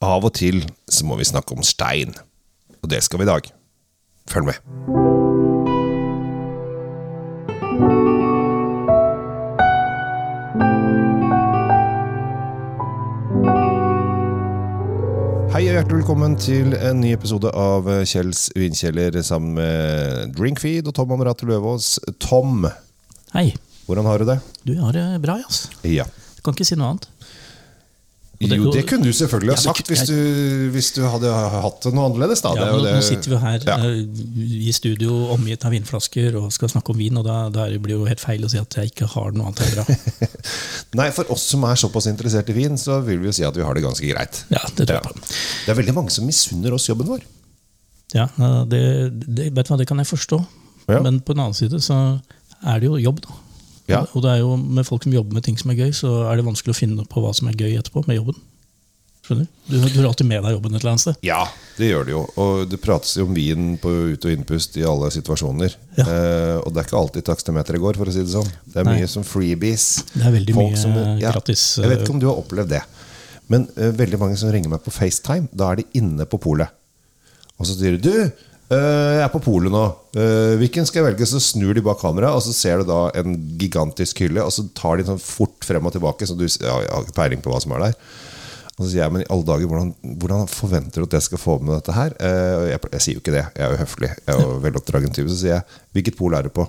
av og til så må vi snakke om stein. Og det skal vi i dag. Følg med. Hei og hjertelig velkommen til en ny episode av Kjells vinkjeller sammen med Drinkfeed og Tom Amarato Løvaas. Tom, Hei. hvordan har du det? Du har det bra, ass. Ja. Du kan ikke si noe annet. Jo, det kunne du selvfølgelig ha sagt hvis du, hvis du hadde hatt det noe annerledes. Da. Ja, nå, nå sitter vi her Ja. eh, i studio omgitt av vinflasker og skal snakke om vin, og da, da blir det jo helt feil å si at jeg ikke har noe annet bra. Nei, For oss som er såpass interessert i vin, så vil vi jo si at vi har det ganske greit. Ja, det tror jeg Ja. på. Det er veldig mange som misunner oss jobben vår. Ja, eh, det, det, vet du hva, det kan jeg forstå. Men på den annen side så er det jo jobb, da. Ja. Og det er jo med folk som jobber med ting som er gøy, så er det vanskelig å finne på hva som er gøy etterpå med jobben. Skjønner Du Du har alltid med deg jobben et eller annet sted. Ja, det gjør det jo. Og det prates jo om vin på ut- og innpust i alle situasjoner. Ja. Eh, og det er ikke alltid takstemeteret går, for å si det sånn. Det er Nei. mye som freebies. Det er veldig Folk mye som- gratis, Jeg vet eh, ikke om du har opplevd det. Men eh, veldig mange som ringer meg på FaceTime, da er de inne på polet. Og så sier de du, eh, jeg er på polet nå. Eh, hvilken skal jeg velge? Så snur de bak kameraet, og så ser du da en gigantisk hylle. Og så tar de sånn fort frem og tilbake, så du ja, jeg har ikke peiling på hva som er der. Og så sier jeg, men i alle dager, hvordan, hvordan forventer du at jeg skal få med dette her? Eh, jeg, jeg sier jo ikke det, jeg er jo høflig. Jeg er jo veloppdragen type. Så sier jeg, hvilket pol er du på?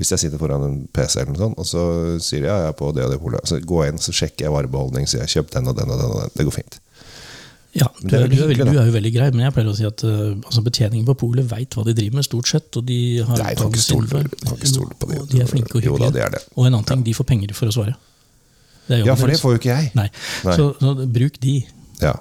Hvis jeg sitter foran en PC, eller noe sånt, og så sier jeg ja, jeg er på det og det polet. Så går jeg inn, så sjekker jeg varebeholdning, sier jeg kjøp den og den og den. og den. Det går fint. Ja, du, er du, er veldig, du er jo veldig grei, men jeg pleier å si at uh, altså betjeningen på polet veit hva de driver med, stort sett. Og de har Nei, kan ikke stole- på det. Og de er flinke og Jo da, hyggelige. det er det. Og en annen ting, de får penger for å svare. Det Ja, for det får jo ikke jeg. Nei, Nei. Så, så bruk de. Ja.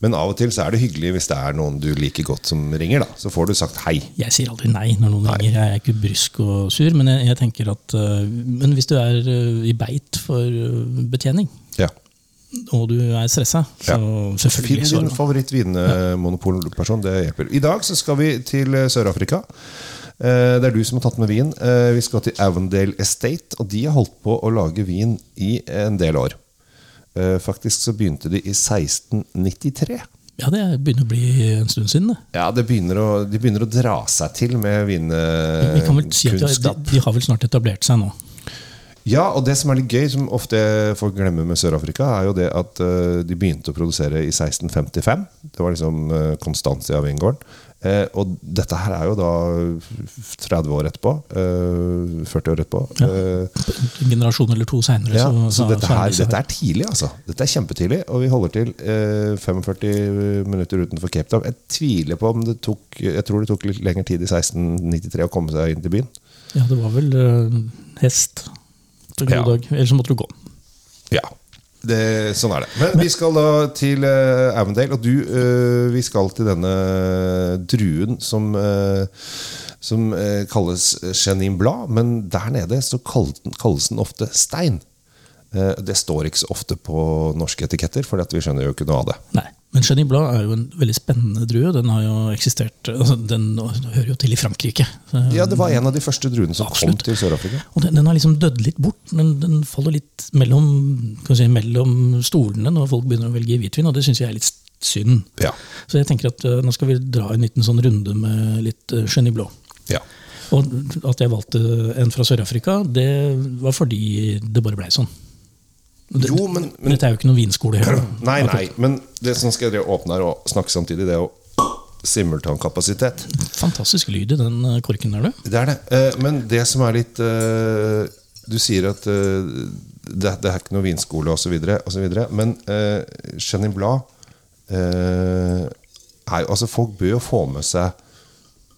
Men av og til så er det hyggelig hvis det er noen du liker godt som ringer. da Så får du sagt hei. Jeg sier aldri nei når noen ringer. Jeg er ikke brysk og sur, men jeg, jeg tenker at uh, Men hvis du er uh, i beit for betjening, Ja. Og du er stressa, så Finn din favoritt-vinmonopolperson. Det hjelper. I dag så skal vi til eh, Sør-Afrika. Eh, Det er du som har tatt med vin. Eh, Vi skal til Avondale Estate, og de har holdt på å lage vin i en del år. Faktisk så begynte de i 1693. Ja, det begynner å bli en stund siden, det. Ja, det begynner å, De begynner å dra seg til med Vi kan vel si de, de har vel snart etablert seg nå. Ja, og det som er litt gøy, som ofte folk glemmer med Sør-Afrika, er jo det at eh, de begynte å produsere i 1655. Det var liksom uh, Constantia vingården. Eh, og dette her er jo da 30 år etterpå. eh, 40 år etterpå. Ja. Eh, En generasjon eller to seinere. ja, så dette, er her, dette er tidlig, altså. Dette er kjempetidlig, og vi holder til eh, 45 minutter utenfor Cape Town. Jeg tviler på om det tok Jeg tror det tok litt lengre tid i 1693 å komme seg inn til byen. Ja, det var vel eh, hest på god Ja. dag. Ellers måtte du gå. Ja, det, sånn er det. Men, vi skal da til uh, Avendale, og du, uh, vi skal til denne druen som, uh, som eh, kalles Chenin Blad, men der nede så kalles den, kalles den ofte stein. Eh, det står ikke så ofte på norske etiketter, for vi skjønner jo ikke noe av det. Nei. Men Chenin Blad er jo en veldig spennende drue. Den har jo eksistert altså, Den hører jo til i Frankrike. Ja, Det var en av de første druene som Absolutt. kom til Sør-Afrika. Og den, den har liksom dødd litt bort. Den, den faller litt mellom, kan si, mellom stolene når folk begynner å velge hvitvin, og det syns jeg er litt synd. Ja. Så jeg tenker at eh, nå skal vi dra en liten sånn runde med litt uh, Chenin Blad. ja. Og at jeg valgte en fra Sør-Afrika, det var fordi det bare blei sånn. Det, Jo, men, men Dette er jo ikke noen vinskole Her, Nei, nei, men det som skal dere åpne her og snakke samtidig, det er jo simultankapasitet. Fantastisk lyd i den eh, korken der, du. Det er det. Eh, Men det som er litt eh, Du sier at det, det er ikke noe vinskole osv., men Chenin Blad er Altså, folk bør jo få med seg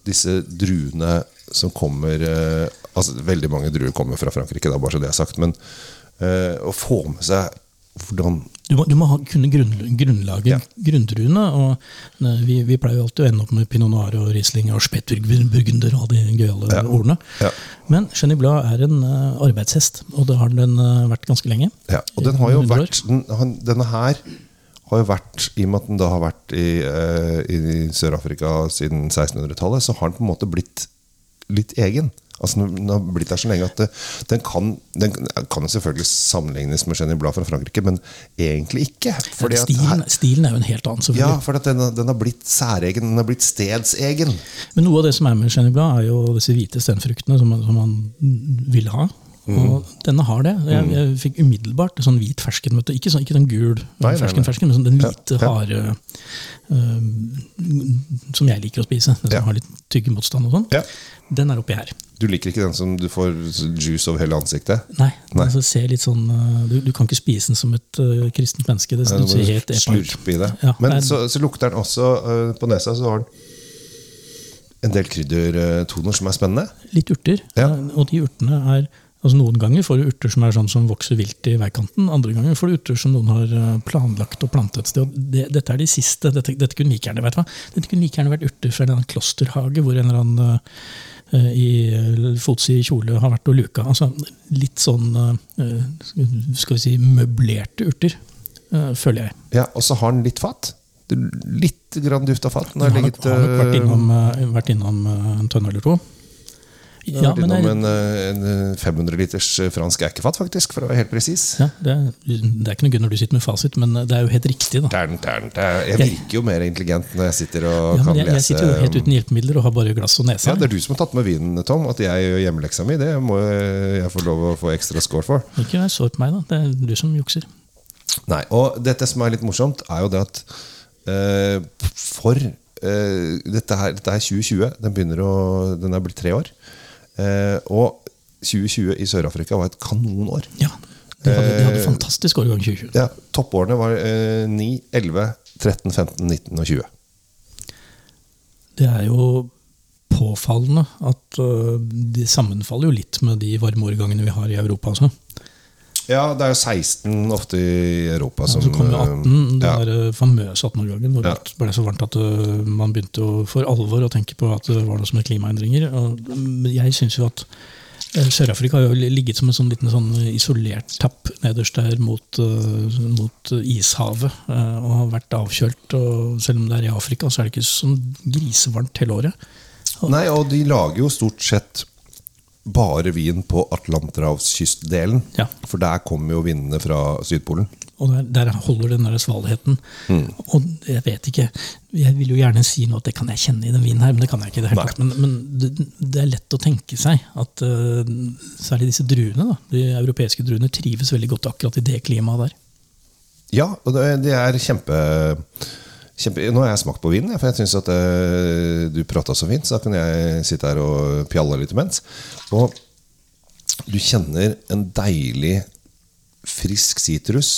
disse druene som kommer Altså, veldig mange druer kommer fra Frankrike, da, bare så det er sagt, men å få med seg hvordan Du må, du må kunne grunn, grunnlaget, Ja. grunndruene. og ne, vi, vi pleier jo alltid å ende opp med pinot noir og riesling og Spettburgunder og alle de gøyale Ja. ordene. Ja. Men Chenin Blad er en uh, arbeidshest, og det har den uh, vært ganske lenge. Ja, og den har jo vært den, han, Denne her har jo vært I og med at den da har vært i, uh, i Sør-Afrika siden 1600-tallet, så har den på en måte blitt litt egen. Altså Den har blitt der så lenge at det, den, kan, den kan selvfølgelig sammenlignes med Jenny Blad fra Frankrike, men egentlig ikke. Fordi stilen, her, stilen er jo en helt annen, ja, for den, den har blitt særegen. Den har blitt stedsegen. Men noe av det som er med Jenny Blad, er jo disse hvite stenfruktene som som man vil ha. Mm. Og denne har det. Jeg, jeg fikk umiddelbart sånn hvit fersken. Ikke, sånn, ikke den gul nei, fersken, nei. fersken, men sånn den hvite, ja. harde uh, Som jeg liker å spise. Den som Ja. har litt tyggemotstand og sånn. Ja. Den er oppi her. Du liker ikke den som du får juice over hele ansiktet? Nei, Nei. Altså, sånn, øh, du, du kan ikke spise den som et uh, kristent menneske. Det, Ja, du ser helt slurpe i det. Ja, Men så, så lukter den også uh, På nesa så har den en del kryddertoner som er spennende. Litt urter. Ja. Og de urtene er altså Noen ganger får du urter som er sånn som vokser vilt i veikanten. Andre ganger får du urter som noen har eh, planlagt og plantet et sted. Det, dette er de siste. Dette, dette kunne like gjerne hva? Dette kunne like gjerne vært urter fra en klosterhage hvor en eller annen uh, i eh, fotsid kjole har vært og luka. Altså litt sånn uh, skal vi si møblerte urter, uh, føler jeg. Ja, Og så har den litt fat. Litt grann duft av fat. Den har har nok, har nok vært innom, vært innom en tønne eller to. Ja, men det er, en, øh, en 500 liters øh, fransk eikefat, faktisk, for å være helt presis. ja, det, er, det er ikke noe gøy når du sitter med fasit, men det er jo helt riktig. da. Tern, tern, tern. Jeg virker jo mer intelligent når jeg sitter og Ja, kan jeg, jeg, jeg sitter jo helt uten hjelpemidler og har bare glass og nese. Ja, Det er du som har tatt med vinen, Tom. At jeg gjør hjemmeleksa mi, det må jeg få lov å få ekstra score for. Ikke vær sår på meg, da. Det er du som jukser. Nei, og dette som er litt morsomt, er jo det at uh, for uh, dette, her, dette er 2020. Den begynner å Den er blitt tre år. Eh, og 2020 i Sør-Afrika var et kanonår. Ja, De hadde, de Eh, hadde fantastisk årgang 2020. Ja, Toppårene var eh, 9, 11, 13, 15, 19 og 20. Det er jo påfallende at øh, de sammenfaller jo litt med de varme årgangene vi har i Europa. Altså. Ja, det er jo 16 ofte i Europa som Så kom jo 18, den ja. der famøse 18-årgangen, hvor Ja. det ble så varmt at øh, man begynte å, for alvor å tenke på at det var noe som het klimaendringer. Og, jeg synes jo at øh, Sør-Afrika har jo ligget som en sånn liten sånn isolert tapp nederst der mot, mot ishavet. og har vært avkjølt. Og selv om det er i Afrika, så er det ikke sånn grisevarmt hele året. Nei, og de lager jo stort sett bare vin på Atlanterhavskystdelen. Ja. For der kommer jo vindene fra Sydpolen. Og der, der holder den der svalheten. Mm. Og jeg vet ikke Jeg vil jo gjerne si noe at det kan jeg kjenne i den vinen her, men det kan jeg ikke. det her Men, men det, det er lett å tenke seg at uh, særlig disse druene, da, de europeiske druene, trives veldig godt akkurat i det klimaet der. Ja, og det, det er kjempe, kjempe Nå har jeg smakt på vinen, for jeg syns at uh, du prata så fint, så da kan jeg sitte her og pjalle litt imens. Og du kjenner en deilig, frisk sitrus.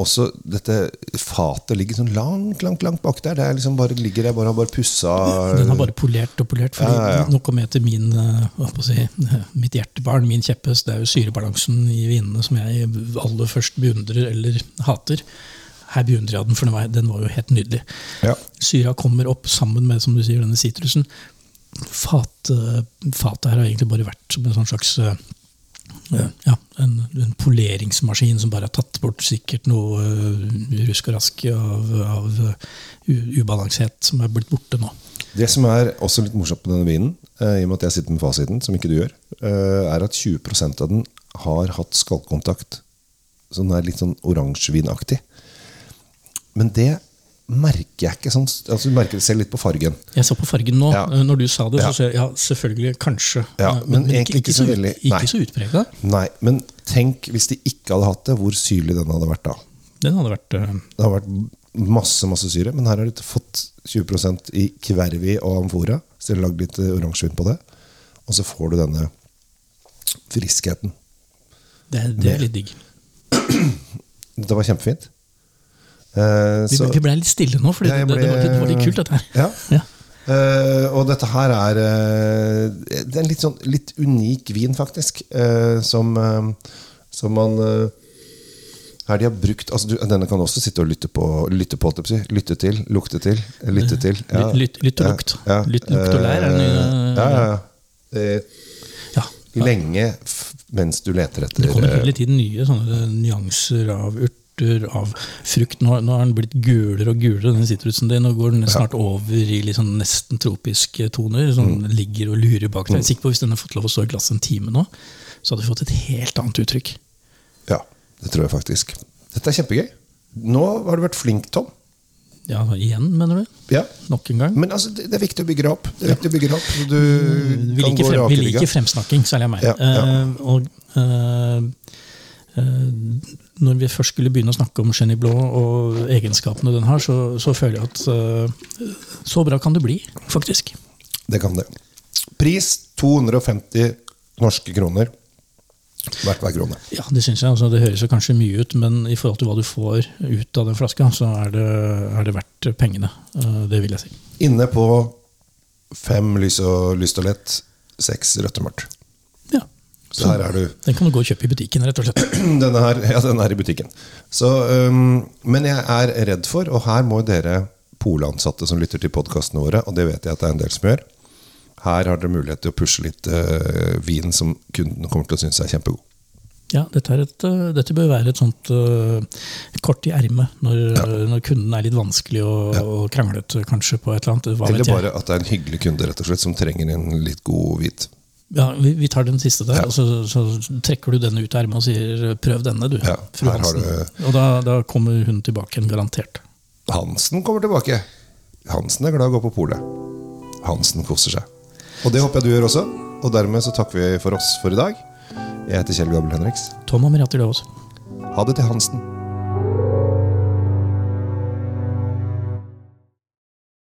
Også dette fatet ligger sånn langt, langt langt bak der. Det er liksom bare, ligger der, bare har bare pussa Den har bare polert og polert. Fordi Ja, ja, ja. Kommer jeg til min, jeg si, mitt hjertebarn, min kjepphest. Det er jo syrebalansen i vinene som jeg aller først beundrer eller hater. Her beundrer jeg den, for den var, den var jo helt nydelig. Ja. Syra kommer opp sammen med som du sier, denne sitrusen. Fat, eh, fatet her har egentlig bare vært som en sånn slags eh, eh, ja, en, en poleringsmaskin som bare har tatt bort sikkert noe rusk og rask av, av eh, u- som er blitt borte nå. Det som er også litt morsomt med denne vinen, i og med at jeg sitter med fasiten, som ikke du gjør, er at 20% av den har hatt skallkontakt. Så den er litt sånn oransjevinaktig. Men det merker jeg ikke sånn altså Du merker det selv litt på fargen. Jeg så på fargen nå. Ja. eh, Når du sa det, Ja. så sa jeg ja, selvfølgelig, kanskje. Ja, men, men egentlig ikke så ut- veldig- Ikke så utprega. Nei, men tenk hvis de ikke hadde hatt det, hvor syrlig den hadde vært da. Den hadde vært uh... Det hadde vært masse masse syre, men her har du fått 20% i kvervi og amfora. Så de har lagd litt eh, oransjevin på det. Og så får du denne friskheten. Det, det er litt digg. Dette var kjempefint. Eh, Vi, så- vi ble litt stille nå, for det, det, det var litt kult, dette her. Ja. Ja. Uh, og dette her er uh, Det er en litt sånn litt unik vin, faktisk. eh, som, eh, som man eh, her de har brukt altså du, Denne kan også sitte og lytte på. Lytte, på, lytte til, lukte til, lytte til. Ja. lytt- lytt og lukt. ja. Lytt, lukt og lær Eh, Ja, ja, ja. Eh, Ja. Lenge mens du leter etter Det kommer eh, hele tiden nye sånne nyanser av urter urter, av frukt. Nå, nå har den blitt gulere og gulere, den sitrusen din. Nå går den snart over i sånn nesten tropiske toner. Som ligger og lurer bak deg. Er sikker på Hvis den hadde fått lov å stå i glasset en time nå, så hadde vi fått et helt annet uttrykk. Ja, det tror jeg faktisk. Dette er kjempegøy. Nå har du vært flink, Tom. Ja, igjen, mener du? Ja. Nok en gang? Men altså, det er viktig å bygge det opp. Det er viktig å bygge det opp. Du Vi kan liker, frem, vi liker fremsnakking, særlig av meg. Ja, ja. Uh, og eh, når vi først skulle begynne å snakke om Jenny Blå og egenskapene den har, så, så føler jeg at eh, så bra kan det bli, faktisk. Det kan det. Pris 250 norske kroner. Hvert hver krone. Ja, Det synes jeg. Altså, det høres jo kanskje mye ut, men i forhold til hva du får ut av den flaska, så er det, er det verdt pengene. Eh, det vil jeg si. Inne på fem lys og, lyst og lett, seks rødt og mørkt. Ja. Så her er du Den kan du gå og kjøpe i butikken, rett og slett. Denne her, ja, den er i butikken. Så, um, men jeg er redd for, og her må dere polansatte som lytter til podkastene våre, og det vet jeg at det er en del som gjør, her har dere mulighet til å pushe litt uh, vin som kunden kommer til å synes er kjempegod. Ja, dette, et, uh, dette bør være et sånt uh, kort i ermet når, når kunden er litt vanskelig og, og kranglete kanskje på et eller annet. Hva Eller bare at det er en hyggelig kunde rett og slett som trenger en litt god hvit. Ja, vi, vi tar den siste der, Ja. og så, så trekker du denne ut av ermet og sier 'prøv denne', du. Ja, fru Hansen. Du... Og da, da kommer hun tilbake igjen, garantert. Hansen kommer tilbake. Hansen er glad i å gå på polet. Hansen koser seg. Og det håper jeg du gjør også. Og dermed så takker vi for oss for i dag. Jeg heter Kjell Gabel Henriks. Tom Amiriati Løvaas. Ha det til Hansen.